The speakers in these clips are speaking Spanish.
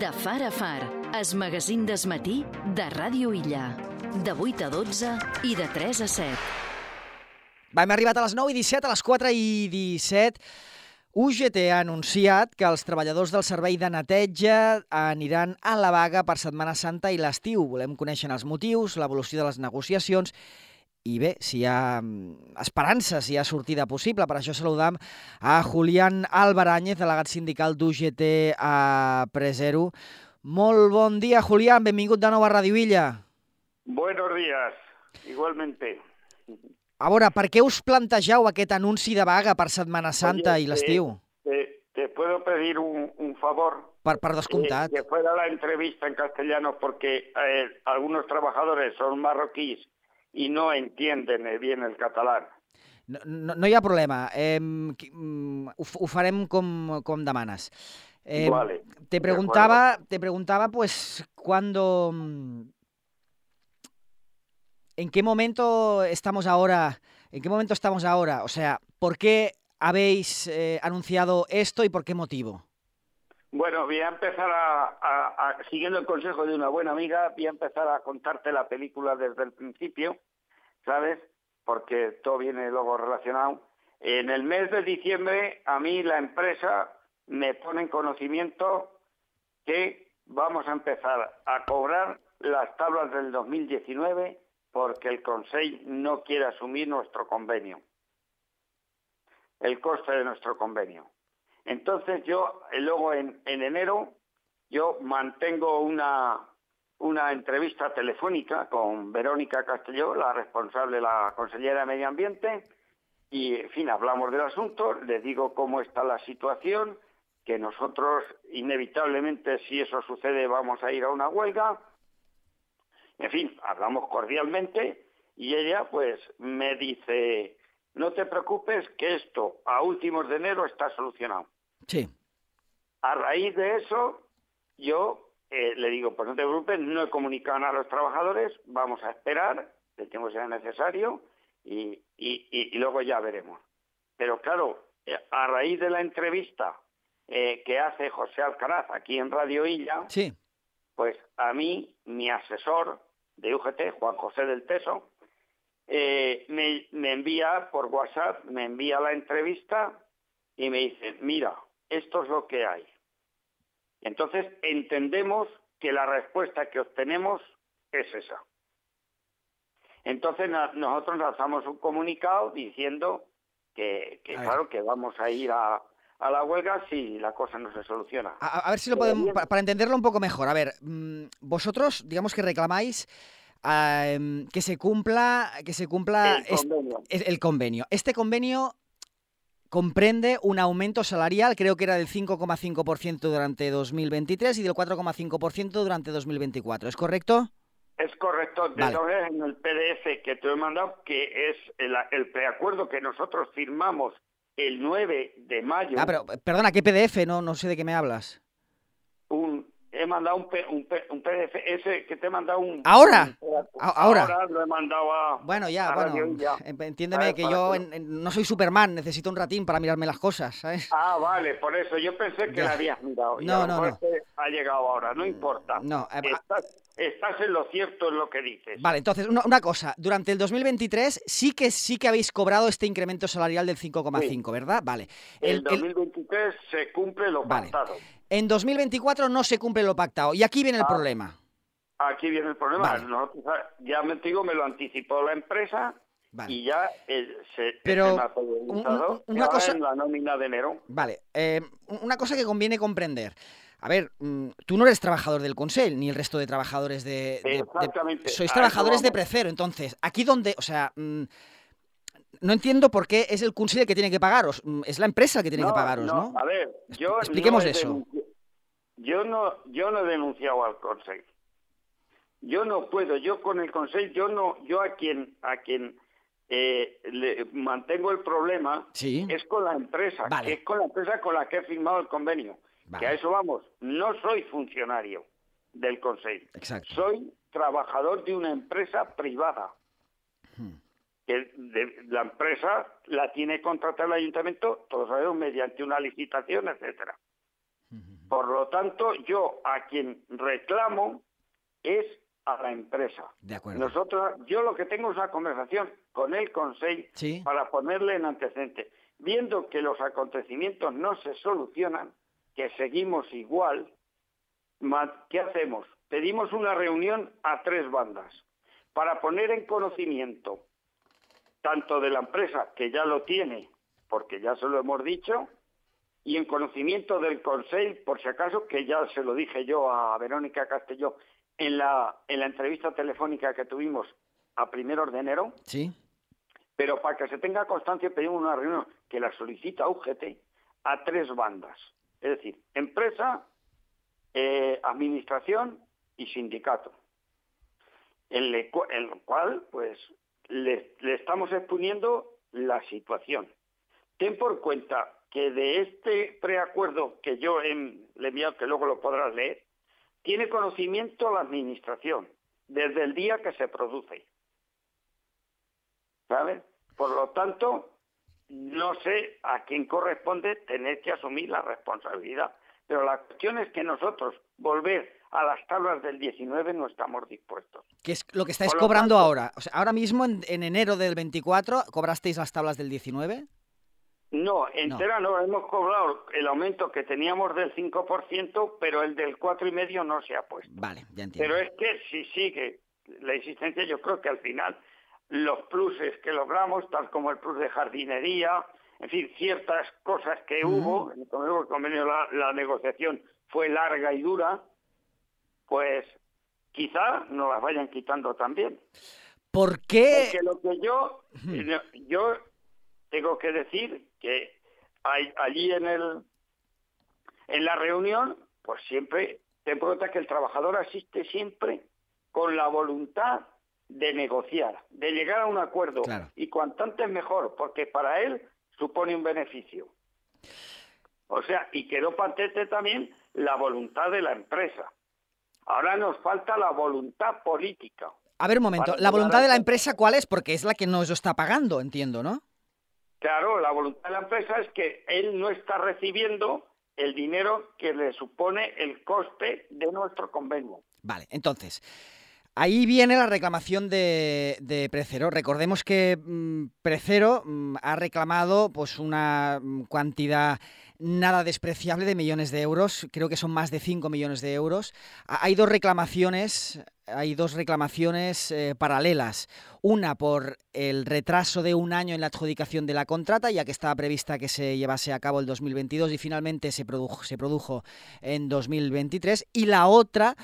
De far a far, es magazín desmatí de Ràdio Illa. De 8 a 12 i de 3 a 7. Hem arribat a les 9 i 17, a les 4 i 17. UGT ha anunciat que els treballadors del servei de neteja aniran a la vaga per Setmana Santa i l'estiu. Volem conèixer els motius, l'evolució de les negociacions i bé, si hi ha mm, esperança, si hi ha sortida possible. Per això saludam a Julián Albarányez, delegat sindical d'UGT a Presero. Molt bon dia, Julián. Benvingut de nou a Radio Illa. Buenos días, igualmente. A veure, per què us plantegeu aquest anunci de vaga per Setmana Santa Oye, i l'estiu? Te, te puedo pedir un, un favor. Per, per Eh, descomptat. que fuera la entrevista en castellano porque eh, algunos trabajadores son marroquíes y no entienden eh, bien el catalán. No, no, no hi ha problema. Eh, ho, ho farem com, com demanes. Eh, Vale, te preguntaba, te preguntaba, pues, cuándo, mm, en qué momento estamos ahora, en qué momento estamos ahora, o sea, ¿por qué habéis eh, anunciado esto y por qué motivo? Bueno, voy a empezar a, siguiendo el consejo de una buena amiga, voy a empezar a contarte la película desde el principio, ¿sabes? Porque todo viene luego relacionado. En el mes de diciembre, a mí la empresa me pone en conocimiento que vamos a empezar a cobrar las tablas del 2019 porque el Consejo no quiere asumir nuestro convenio, el coste de nuestro convenio. Entonces yo, eh, luego en, en enero, yo mantengo una, una entrevista telefónica con Verónica Castelló, la responsable, la consellera de Medio Ambiente, y, en fin, hablamos del asunto, le digo cómo está la situación, que nosotros, inevitablemente, si eso sucede, vamos a ir a una huelga. En fin, hablamos cordialmente y ella, pues, me dice, no te preocupes que esto a últimos de enero está solucionado. Sí. A raíz de eso, yo eh, le digo, pues no te preocupes, no he comunicado nada a los trabajadores, vamos a esperar, el tiempo sea necesario, y, y- y- y luego ya veremos. Pero claro, eh, a raíz de la entrevista eh, que hace José Alcaraz aquí en Radio Illa, Sí. pues a mí, mi asesor de UGT, Juan José del Teso, eh, me, me envía por WhatsApp, me envía la entrevista y me dice, mira, esto es lo que hay. Entonces entendemos que la respuesta que obtenemos es esa. Entonces nosotros lanzamos un comunicado diciendo que, que claro, que vamos a ir a, a la huelga si la cosa no se soluciona. A, a ver si lo podemos, para entenderlo un poco mejor. A ver, mm, vosotros, digamos que reclamáis ah, em, que se cumpla, que se cumpla convenio. el convenio. Este convenio comprende un aumento salarial, creo que era del 5,5% durante 2023 y del 4,5% durante 2024. ¿Es correcto? Es correcto. Vale. en el PDF que te he mandado, que es el, el preacuerdo que nosotros firmamos el 9 de mayo, Ah, pero perdona, ¿qué PDF? No, no sé de qué me hablas. un, he mandado un, P- un, P- un PDF, ese que te he mandado un... ¿Ahora? un- ahora. lo he mandado a... Bueno, ya, a bueno, Radio Illa. en- entiéndeme que yo en- en- no soy Superman, necesito un ratín para mirarme las cosas, ¿sabes? Ah, vale, por eso. Yo pensé que Ya. la habías mirado. y No, lo no, no. este ha llegado ahora, no importa. No, eh, Estás, estás en lo cierto en lo que dices. Vale, entonces, una, una cosa, durante el 2023 sí que sí que habéis cobrado este incremento salarial del 5,5, ¿verdad? Vale. El, El- el- 2023 se cumple lo Vale. pactado. En 2024 no se cumple lo pactado. Y aquí viene el Ah. problema. Aquí viene el problema. Vale. Nosotros, ya me digo, me lo anticipó la empresa Vale. y ya eh, se Pero, se un- una cosa- en la nómina de enero. Vale, eh, una cosa que conviene comprender. A ver, mm, tú no eres trabajador del Consell, ni el resto de trabajadores de... de- de- Exactamente, sois trabajadores de vamos. Precero, entonces, aquí donde... O sea, mm, no entiendo por qué es el Consell el que tiene que pagaros. mm, Es la empresa el que tiene que pagaros, ¿no? A ver, yo expliquemos no eso. Yo no, yo no he denunciado al Consejo. Yo no puedo, yo con el Consejo, yo no, yo a quien, a quien eh, le mantengo el problema Sí. es con la empresa, Vale. que es con la empresa con la que he firmado el convenio. Vale. Que a eso vamos, no soy funcionario del Consejo, Exacto. soy trabajador de una empresa privada. Que de- la empresa la tiene contratada el ayuntamiento, todos sabemos, mediante una licitación, etcétera. Por lo tanto, yo a quien reclamo es a la empresa. De acuerdo. Nosotros, yo lo que tengo es una conversación con el Consejo Sí. para ponerle en antecedente. Viendo que los acontecimientos no se solucionan, que seguimos igual, ¿qué hacemos? Pedimos una reunión a tres bandas para poner en conocimiento tanto de la empresa, que ya lo tiene, porque ya se lo hemos dicho, y en conocimiento del Consejo, por si acaso, que ya se lo dije yo a Verónica Castelló en la, en la entrevista telefónica que tuvimos a primeros de enero, Sí. pero para que se tenga constancia pedimos una reunión que la solicita UGT a tres bandas, es decir, empresa, eh, administración y sindicato, en, en lo cual pues le, estamos exponiendo la situación. Ten por cuenta que de este preacuerdo que yo le he enviado, que luego lo podrás leer, tiene conocimiento la administración desde el día que se produce. ¿sabes? Por lo tanto, no sé a quién corresponde tener que asumir la responsabilidad. Pero la cuestión es que nosotros volver a las tablas del 19 no estamos dispuestos. ¿Qué es lo que estáis lo cobrando tanto- ahora? O sea, ahora mismo, en, en enero del 24, ¿cobrasteis las tablas del 19? No, entera no. hemos cobrado el aumento que teníamos del 5%, pero el del 4,5% no se ha puesto. Vale, ya entiendo. Pero es que si sigue la existencia, yo creo que al final los pluses que logramos, tal como el plus de jardinería, en fin, ciertas cosas que Ujú. hubo, en el convenio- el convenio, la, la negociación fue larga y dura, pues quizá nos las vayan quitando también. ¿Por qué? Porque lo que yo, yo tengo que decir que hay- allí en el en la reunión, pues siempre te importa que el trabajador asiste siempre con la voluntad de negociar, de llegar a un acuerdo Claro. y cuanto antes mejor, porque para él supone un beneficio. O sea, y quedó patente también la voluntad de la empresa. Ahora nos falta la voluntad política. A ver, un momento. ¿La voluntad de la empresa cuál es? Porque es la que nos está pagando, entiendo, ¿no? Claro, la voluntad de la empresa es que él no está recibiendo el dinero que le supone el coste de nuestro convenio. Vale, entonces, ahí viene la reclamación de, de Precero. Recordemos que mm, Precero mm, ha reclamado pues una mm, cantidad nada despreciable de millones de euros, creo que son más de 5 millones de euros. Ha- Hay dos reclamaciones, hay dos reclamaciones eh, paralelas. Una por el retraso de un año en la adjudicación de la contrata, ya que estaba prevista que se llevase a cabo el 2022 y finalmente se produjo, se produjo en 2023. Y la otra,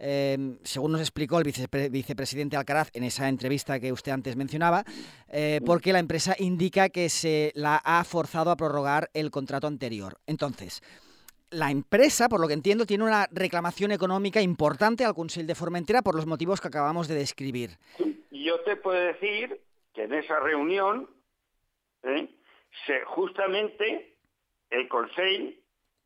eh, según nos explicó el vicepre- vicepresidente Alcaraz en esa entrevista que usted antes mencionaba, eh, porque la empresa indica que se la ha forzado a prorrogar el contrato anterior. Entonces, la empresa, por lo que entiendo, tiene una reclamación económica importante al Consell de Formentera por los motivos que acabamos de describir. Yo te puedo decir que en esa reunión, ¿eh? se, justamente el Consejo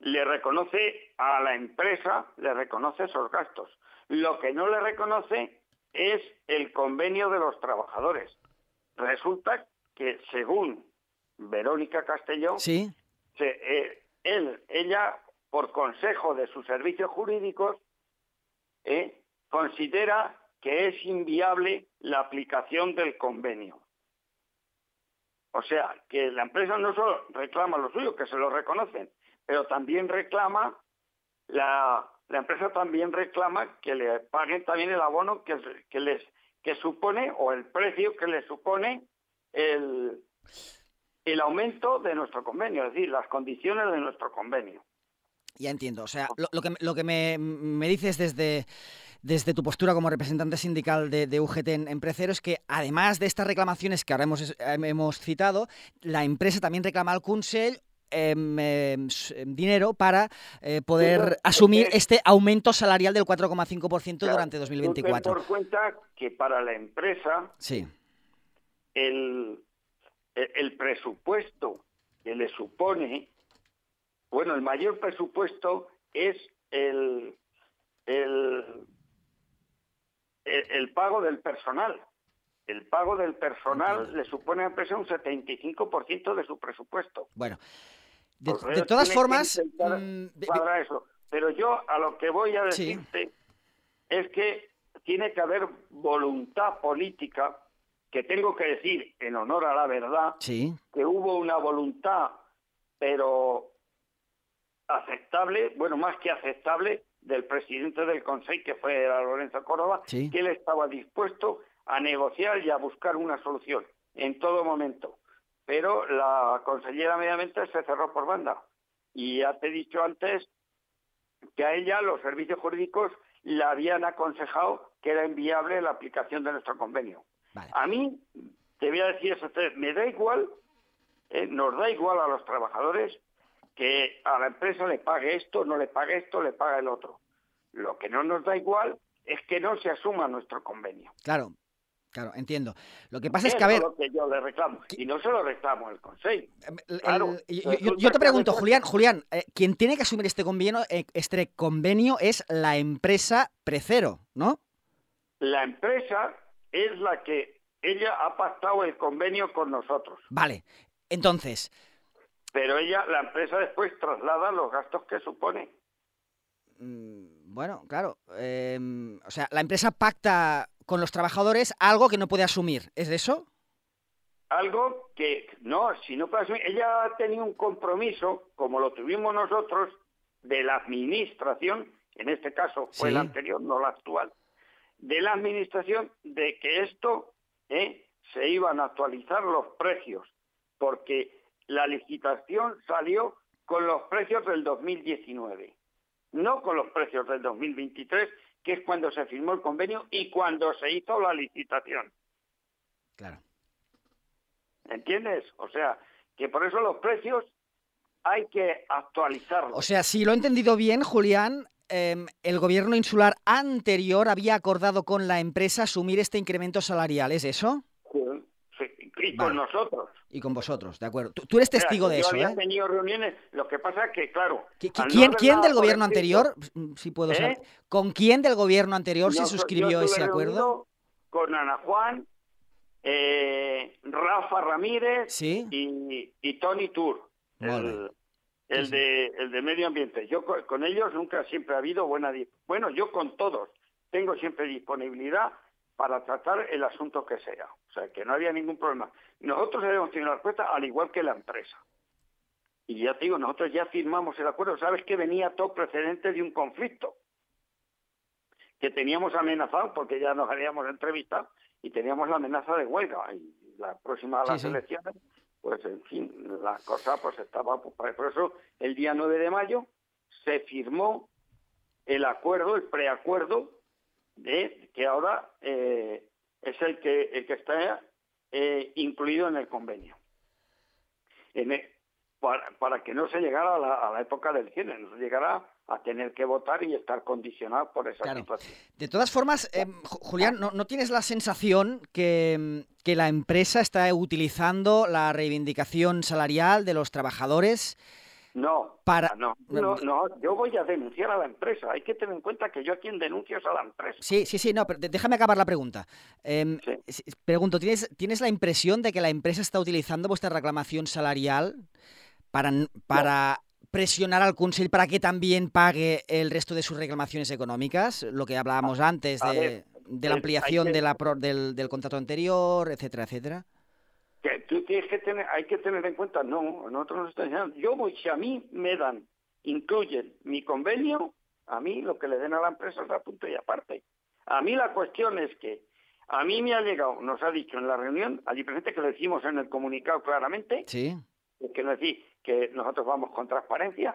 le reconoce a la empresa, le reconoce esos gastos. Lo que no le reconoce es el convenio de los trabajadores. Resulta que según Verónica Castellón, ¿Sí? se- eh, él, ella, por consejo de sus servicios jurídicos, eh, considera que es inviable la aplicación del convenio. O sea, que la empresa no solo reclama lo suyo, que se lo reconocen, pero también reclama, la, la empresa también reclama que le paguen también el abono que, les que supone, o el precio que le supone el, el aumento de nuestro convenio, es decir, las condiciones de nuestro convenio. Ya entiendo. O sea, lo, que, lo que me, me dices desde, desde tu postura como representante sindical de, de UGT en, Precero es que además de estas reclamaciones que ahora hemos, em- hemos citado, la empresa también reclama al Consell dinero para eh, poder asumir este aumento salarial del 4,5% Claro, durante tú ten 2024. por cuenta que para la empresa Sí, el, el, el presupuesto que le supone, bueno, el mayor presupuesto es el, el, el, el pago del personal. El pago del personal le supone a la empresa un 75% de su presupuesto. bueno. De, Pues de todas formas, intentar mm, de- eso. pero yo a lo que voy a Sí. decirte es que tiene que haber voluntad política, que tengo que decir en honor a la verdad, Sí, que hubo una voluntad, pero aceptable, bueno, más que aceptable, del presidente del Consejo, que fue Lorenzo Córdoba, Sí. que él estaba dispuesto a negociar y a buscar una solución en todo momento. Pero la consellera Medio Ambiente se cerró por banda. Y ya te he dicho antes que a ella los servicios jurídicos le habían aconsejado que era inviable la aplicación de nuestro convenio. vale. A mí, te voy a decir eso, me da igual, eh, nos da igual a los trabajadores que a la empresa le pague esto, no le pague esto, le paga el otro. Lo que no nos da igual es que no se asuma nuestro convenio. Claro, claro, entiendo. Lo que pasa es que, a ver, lo que yo le reclamo. Y no se lo reclamo el Consejo. el- claro, el- yo, yo- resulta yo te pregunto, Julián, Julián, eh, quien tiene que asumir este convenio, eh, este convenio es la empresa Precero, ¿no? La empresa es la que ella ha pactado el convenio con nosotros. Vale. Entonces, Pero ella, la empresa después traslada los gastos que supone. mm, bueno, claro, em, o sea, la empresa pacta con los trabajadores algo que no puede asumir, ¿es de eso? Algo que, no, si no puede asumir, ella ha tenido un compromiso, como lo tuvimos nosotros, de la administración, en este caso fue Sí. la anterior, no la actual, de la administración, de que esto eh, se iban a actualizar los precios, porque la licitación salió con los precios del 2019, no con los precios del 2023, que es cuando se firmó el convenio y cuando se hizo la licitación. Claro. ¿Entiendes? O sea, que por eso los precios hay que actualizarlos. O sea, si lo he entendido bien, Julián, em, el gobierno insular anterior había acordado con la empresa asumir este incremento salarial, ¿es eso? Y con Vale. nosotros. Y con vosotros, de acuerdo. Tú, tú eres testigo de yo eso, había ¿eh? tenido reuniones, lo que pasa que, claro... ¿Qui- qui- al no ¿Quién, quién del gobierno anterior, Mm, si puedo ¿Eh? saber, con quién del gobierno anterior se yo- suscribió yo ese acuerdo? Con Ana Juan, eh, Rafa Ramírez Sí, y, y Tony Tour, Molt el, el Sí, de, el de medio ambiente. Yo co- con ellos nunca siempre ha habido buena... Bueno, yo con todos tengo siempre disponibilidad para tratar el asunto que sea. O sea, que no había ningún problema. Nosotros habíamos tenido la respuesta al igual que la empresa. Y ya te digo, nosotros ya firmamos el acuerdo. Sabes que venía todo precedente de un conflicto que teníamos amenazado porque ya nos habíamos entrevistado y teníamos la amenaza de huelga. Y la próxima a Sí, las sí. elecciones, pues en fin, la cosa pues estaba... pues, Por eso el día 9 de mayo se firmó el acuerdo, el preacuerdo, de que ahora eh, es el que, el que está eh, incluido en el convenio. En e- para, para que no se llegara a la, a la época del cierre, no se llegara a tener que votar y estar condicionado por esa Claro. situación. De todas formas, Ju- Julián, ¿no, no tienes la sensación que, que la empresa está utilizando la reivindicación salarial de los trabajadores? No, Para- no, no, no, yo voy a denunciar a la empresa. Hay que tener en cuenta que yo a quien denuncio es a la empresa. Sí, sí, sí, no, pero déjame acabar la pregunta. Em, Sí. Pregunto, ¿tienes, ¿tienes la impresión de que la empresa está utilizando vuestra reclamación salarial para, para presionar al Consell para que también pague el resto de sus reclamaciones económicas? Lo que hablábamos antes de, ver, de la ampliación que- de la pro- del, del contrato anterior, etcétera, etcétera. Que tú tienes que tener, hay que tener en cuenta, no, nosotros nos están diciendo, yo voy, si a mí me dan, incluyen mi convenio, a mí lo que le den a la empresa es a punto y aparte. A mí la cuestión es que a mí me ha llegado, nos ha dicho en la reunión, allí presente que lo decimos en el comunicado claramente, Sí, no decir que nosotros vamos con transparencia,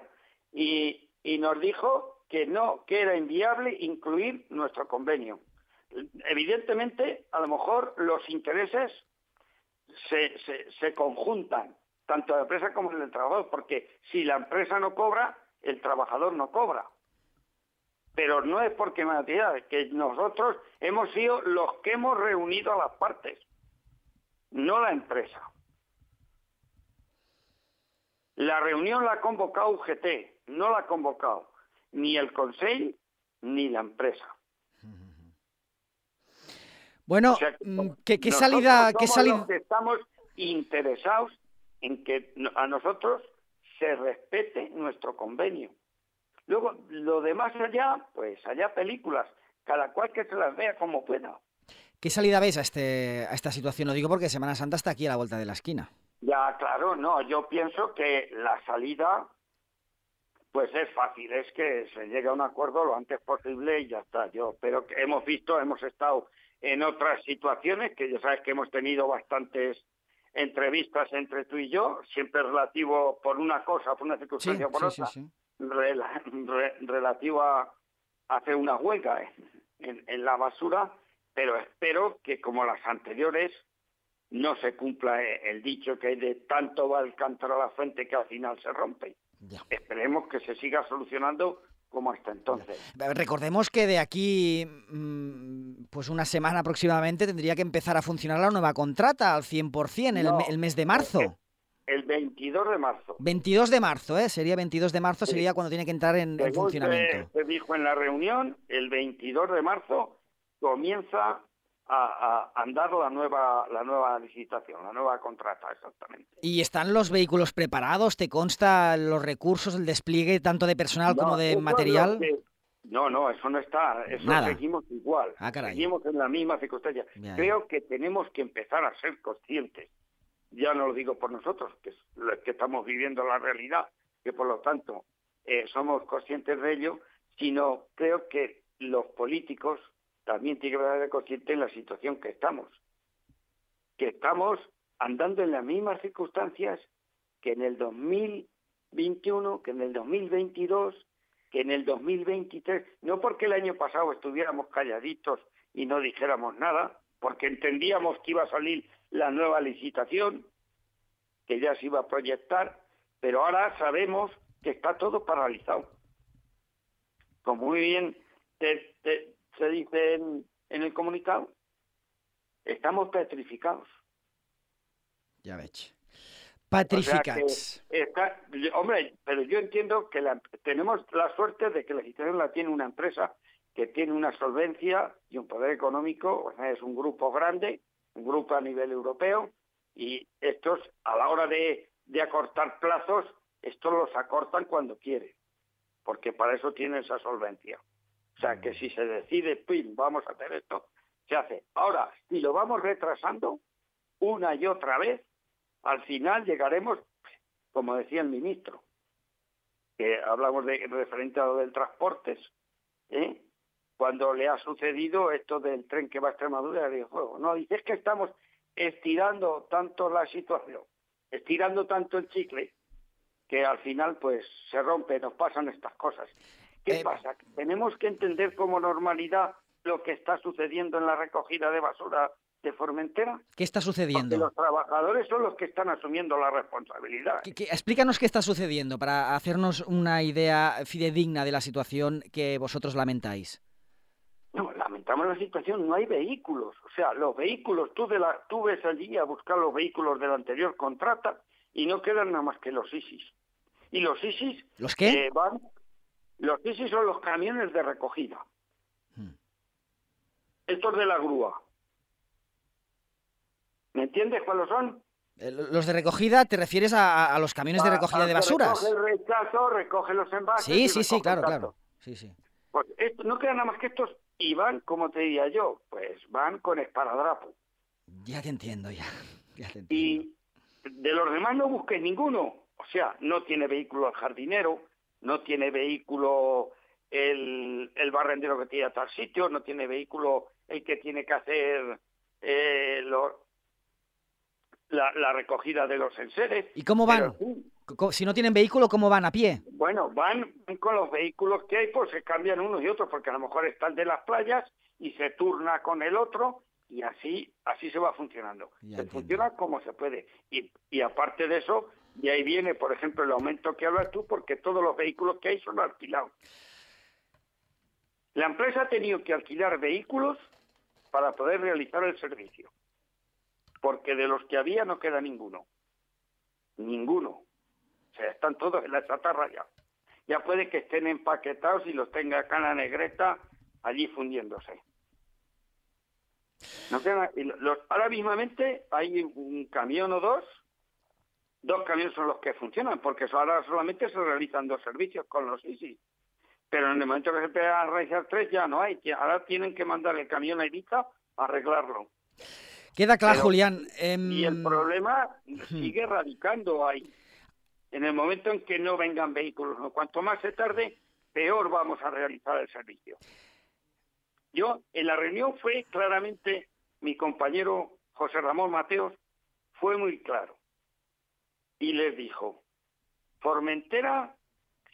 y, y nos dijo que no, que era inviable incluir nuestro convenio. Evidentemente, a lo mejor los intereses se, se, conjuntan, tanto la empresa como el trabajador, porque si la empresa no cobra, el trabajador no cobra. Pero no es porque me que nosotros hemos sido los que hemos reunido a las partes, no la empresa. La reunión la ha convocado UGT, no la ha convocado ni el Consejo ni la empresa. Bueno, O sea, que mm, ¿qué, salida, qué salida? los que estamos interesados en que a nosotros se respete nuestro convenio. Luego, lo demás allá, pues allá películas, cada cual que se las vea como pueda. ¿Qué salida ves a, este, a esta situación? Lo digo porque Semana Santa está aquí a la vuelta de la esquina. Ya, claro, no, yo pienso que la salida, pues es fácil, es que se llegue a un acuerdo lo antes posible y ya está. Yo, pero hemos visto, hemos estado en otras situaciones, que ya sabes que hemos tenido bastantes entrevistas entre tú y yo, siempre relativo por una cosa, por una circunstancia o por otra, relativo a hacer una huelga en, en la basura, pero espero que como las anteriores no se cumpla el dicho que hay de tanto va el cántaro a la fuente que al final se rompe. Esperemos que se siga solucionando como hasta entonces. Recordemos que de aquí, mm, pues una semana aproximadamente, tendría que empezar a funcionar la nueva contrata al 100% el, el mes de marzo. El, 22 de marzo. 22 de marzo, ¿eh? Sería 22 de marzo, sería cuando tiene que entrar en, funcionamiento. Se, se dijo en la reunión, el 22 de marzo comienza a, andar la nueva, la nueva licitación, la nueva contrata, exactamente. ¿Y están los vehículos preparados? ¿Te consta los recursos, el despliegue tanto de personal como de material? no, no, eso no está. Eso seguimos igual. Ah, seguimos en la misma circunstancia. Creo que tenemos que empezar a ser conscientes. Ya no lo digo por nosotros, que, que estamos viviendo la realidad, que por lo tanto eh, somos conscientes de ello, sino creo que los políticos también tiene que haber consciente en la situación que estamos. Que estamos andando en las mismas circunstancias que en el 2021, que en el 2022, que en el 2023. No porque el año pasado estuviéramos calladitos y no dijéramos nada, porque entendíamos que iba a salir la nueva licitación, que ya se iba a proyectar, pero ahora sabemos que está todo paralizado. Como muy bien te, se dice en, el comunicado, estamos petrificados. Ya ves. Petrificados. hombre, pero yo entiendo que tenemos la suerte de que la institución la tiene una empresa que tiene una solvencia y un poder económico, es un grupo grande, un grupo a nivel europeo, y estos, a la hora de, de acortar plazos, estos los acortan cuando quieren, porque para eso tiene esa solvencia. O sea, que si se decide, pim, vamos a hacer esto, se hace. Ahora, si lo vamos retrasando una y otra vez, al final llegaremos, como decía el ministro, que hablamos de referente a lo del transportes, ¿eh? cuando le ha sucedido esto del tren que va a Extremadura de juego. No, dice es que estamos estirando tanto la situación, estirando tanto el chicle, que al final pues se rompe, nos pasan estas cosas. ¿Qué eh, pasa? Tenemos que entender como normalidad lo que está sucediendo en la recogida de basura de Formentera. ¿Qué está sucediendo? Porque los trabajadores son los que están asumiendo la responsabilidad. explícanos qué está sucediendo para hacernos una idea fidedigna de la situación que vosotros lamentáis. No, lamentamos la situación, no hay vehículos. O sea, los vehículos, tú, de la, tú ves allí a buscar los vehículos del anterior contrata y no quedan nada más que los ISIS. Y los ISIS ¿Los qué? Eh, van los ISIS son los camiones de recogida. Hmm. Estos de la grúa. ¿Me entiendes cuáles son? Eh, los de recogida, ¿te refieres a, los camiones de recogida de basuras? Recoge el rechazo, recoge los envases. Sí, sí, sí, claro, claro. Sí, sí. Pues no queda nada más que estos, y van, como te diría yo, pues van con esparadrapo. Ya te entiendo, ya. ya te entiendo. Y de los demás no busques ninguno. O sea, no tiene vehículo al jardinero, no tiene vehículo el, el barrendero que tiene a tal sitio, no tiene vehículo el que tiene que hacer eh, la, recogida de los enseres. ¿Y cómo van? si no tienen vehículo, ¿cómo van? ¿A pie? Bueno, van con los vehículos que hay, pues se cambian unos y otros, porque a lo mejor están de las playas y se turna con el otro y así así se va funcionando. se funciona como se puede. Y, y aparte de eso, y ahí viene, por ejemplo, el aumento que hablas tú, porque todos los vehículos que hay son alquilados. La empresa ha tenido que alquilar vehículos para poder realizar el servicio, porque de los que había no queda ninguno. Ninguno. O sea, están todos en la chatarra ya. Ya puede que estén empaquetados y los tenga acá en la negreta allí fundiéndose. No queda, ahora mismamente hay un camión o dos dos camiones son los que funcionan, porque ahora solamente se realizan dos servicios con los ISIS. Pero en el momento que se empieza a realizar tres ya no hay. Ahora tienen que mandar el camión a Ibiza a arreglarlo. Queda clar, Pero- Julián. Y el em, problema sigue radicando ahí. En el momento en que no vengan vehículos, ¿no? cuanto más se tarde, peor vamos a realizar el servicio. Yo, en la reunión fue claramente, mi compañero José Ramón Mateos fue muy claro. Y les dijo, Formentera,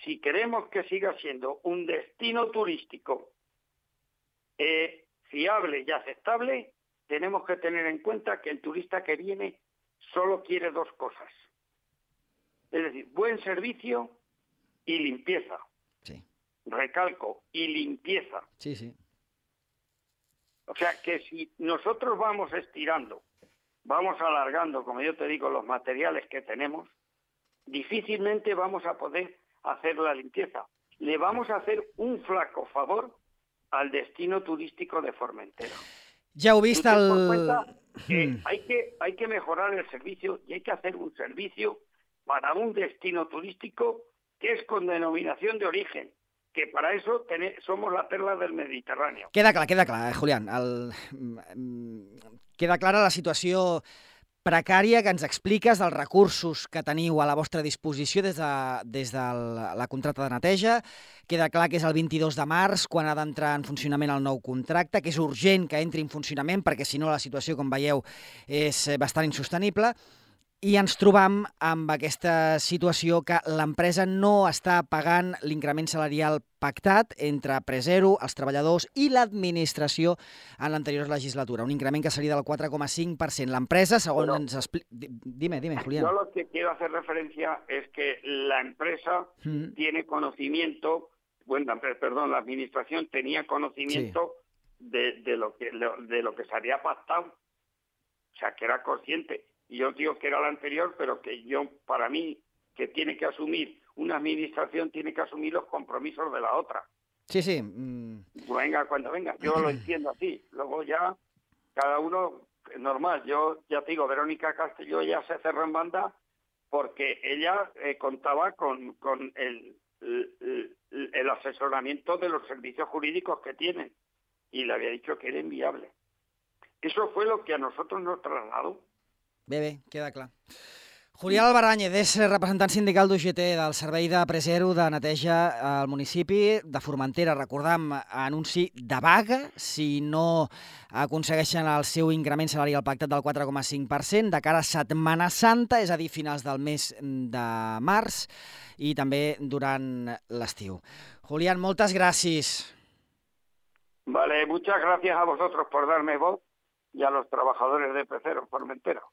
si queremos que siga siendo un destino turístico eh, fiable y aceptable, tenemos que tener en cuenta que el turista que viene solo quiere dos cosas. Es decir, buen servicio y limpieza. Sí, Recalco, y limpieza. sí, sí. O sea que si nosotros vamos estirando, vamos alargando, como yo te digo, los materiales que tenemos, difícilmente vamos a poder hacer la limpieza. Le vamos a hacer un flaco favor al destino turístico de Formentera. Ja vist el... que Mm. hay que hay que mejorar el servicio y hay que hacer un servicio para un destino turístico que es con denominación de origen, que para eso somos la perla del Mediterráneo. Queda clar, queda clar, Julián. El... Queda clara la situació precària que ens expliques dels recursos que teniu a la vostra disposició des de, des de la, contracta de neteja. Queda clar que és el 22 de març quan ha d'entrar en funcionament el nou contracte, que és urgent que entri en funcionament perquè si no la situació, com veieu, és eh, bastant insostenible. I ens trobam amb aquesta situació que l'empresa no està pagant l'increment salarial pactat entre Presero, els treballadors i l'administració en l'anterior legislatura. Un increment que seria del 4,5%. L'empresa, segons Però- ens explica... Dime, dime, Yo Julián. lo que quiero hacer referencia es que la empresa Mm, tiene conocimiento, bueno, per- perdón, la administración tenía conocimiento de, de lo que de lo que se había pactado, o sea, que era consciente. Y yo digo que era la anterior, pero que yo, para mí, que tiene que asumir, una administración tiene que asumir los compromisos de la otra. Sí, sí. mm, Venga, cuando venga, yo lo entiendo así. Luego ya, cada uno, normal. Yo ya te digo, Verónica Castillo ya se cerró en banda porque ella eh, contaba con, con el, el, el asesoramiento de los servicios jurídicos que tienen y le había dicho que era inviable. Eso fue lo que a nosotros nos trasladó. Bé, bé, queda clar. Julià Albaranyez és representant sindical d'UGT del Servei de Presero de Neteja al municipi de Formentera. Recordam, anunci de vaga si no aconsegueixen el seu increment salarial pactat del 4,5% de cara a Setmana Santa, és a dir, finals del mes de març i també durant l'estiu. Julián, moltes gràcies. Vale, muchas gracias a vosotros por darme voz y a los trabajadores de Pecero, Formentera.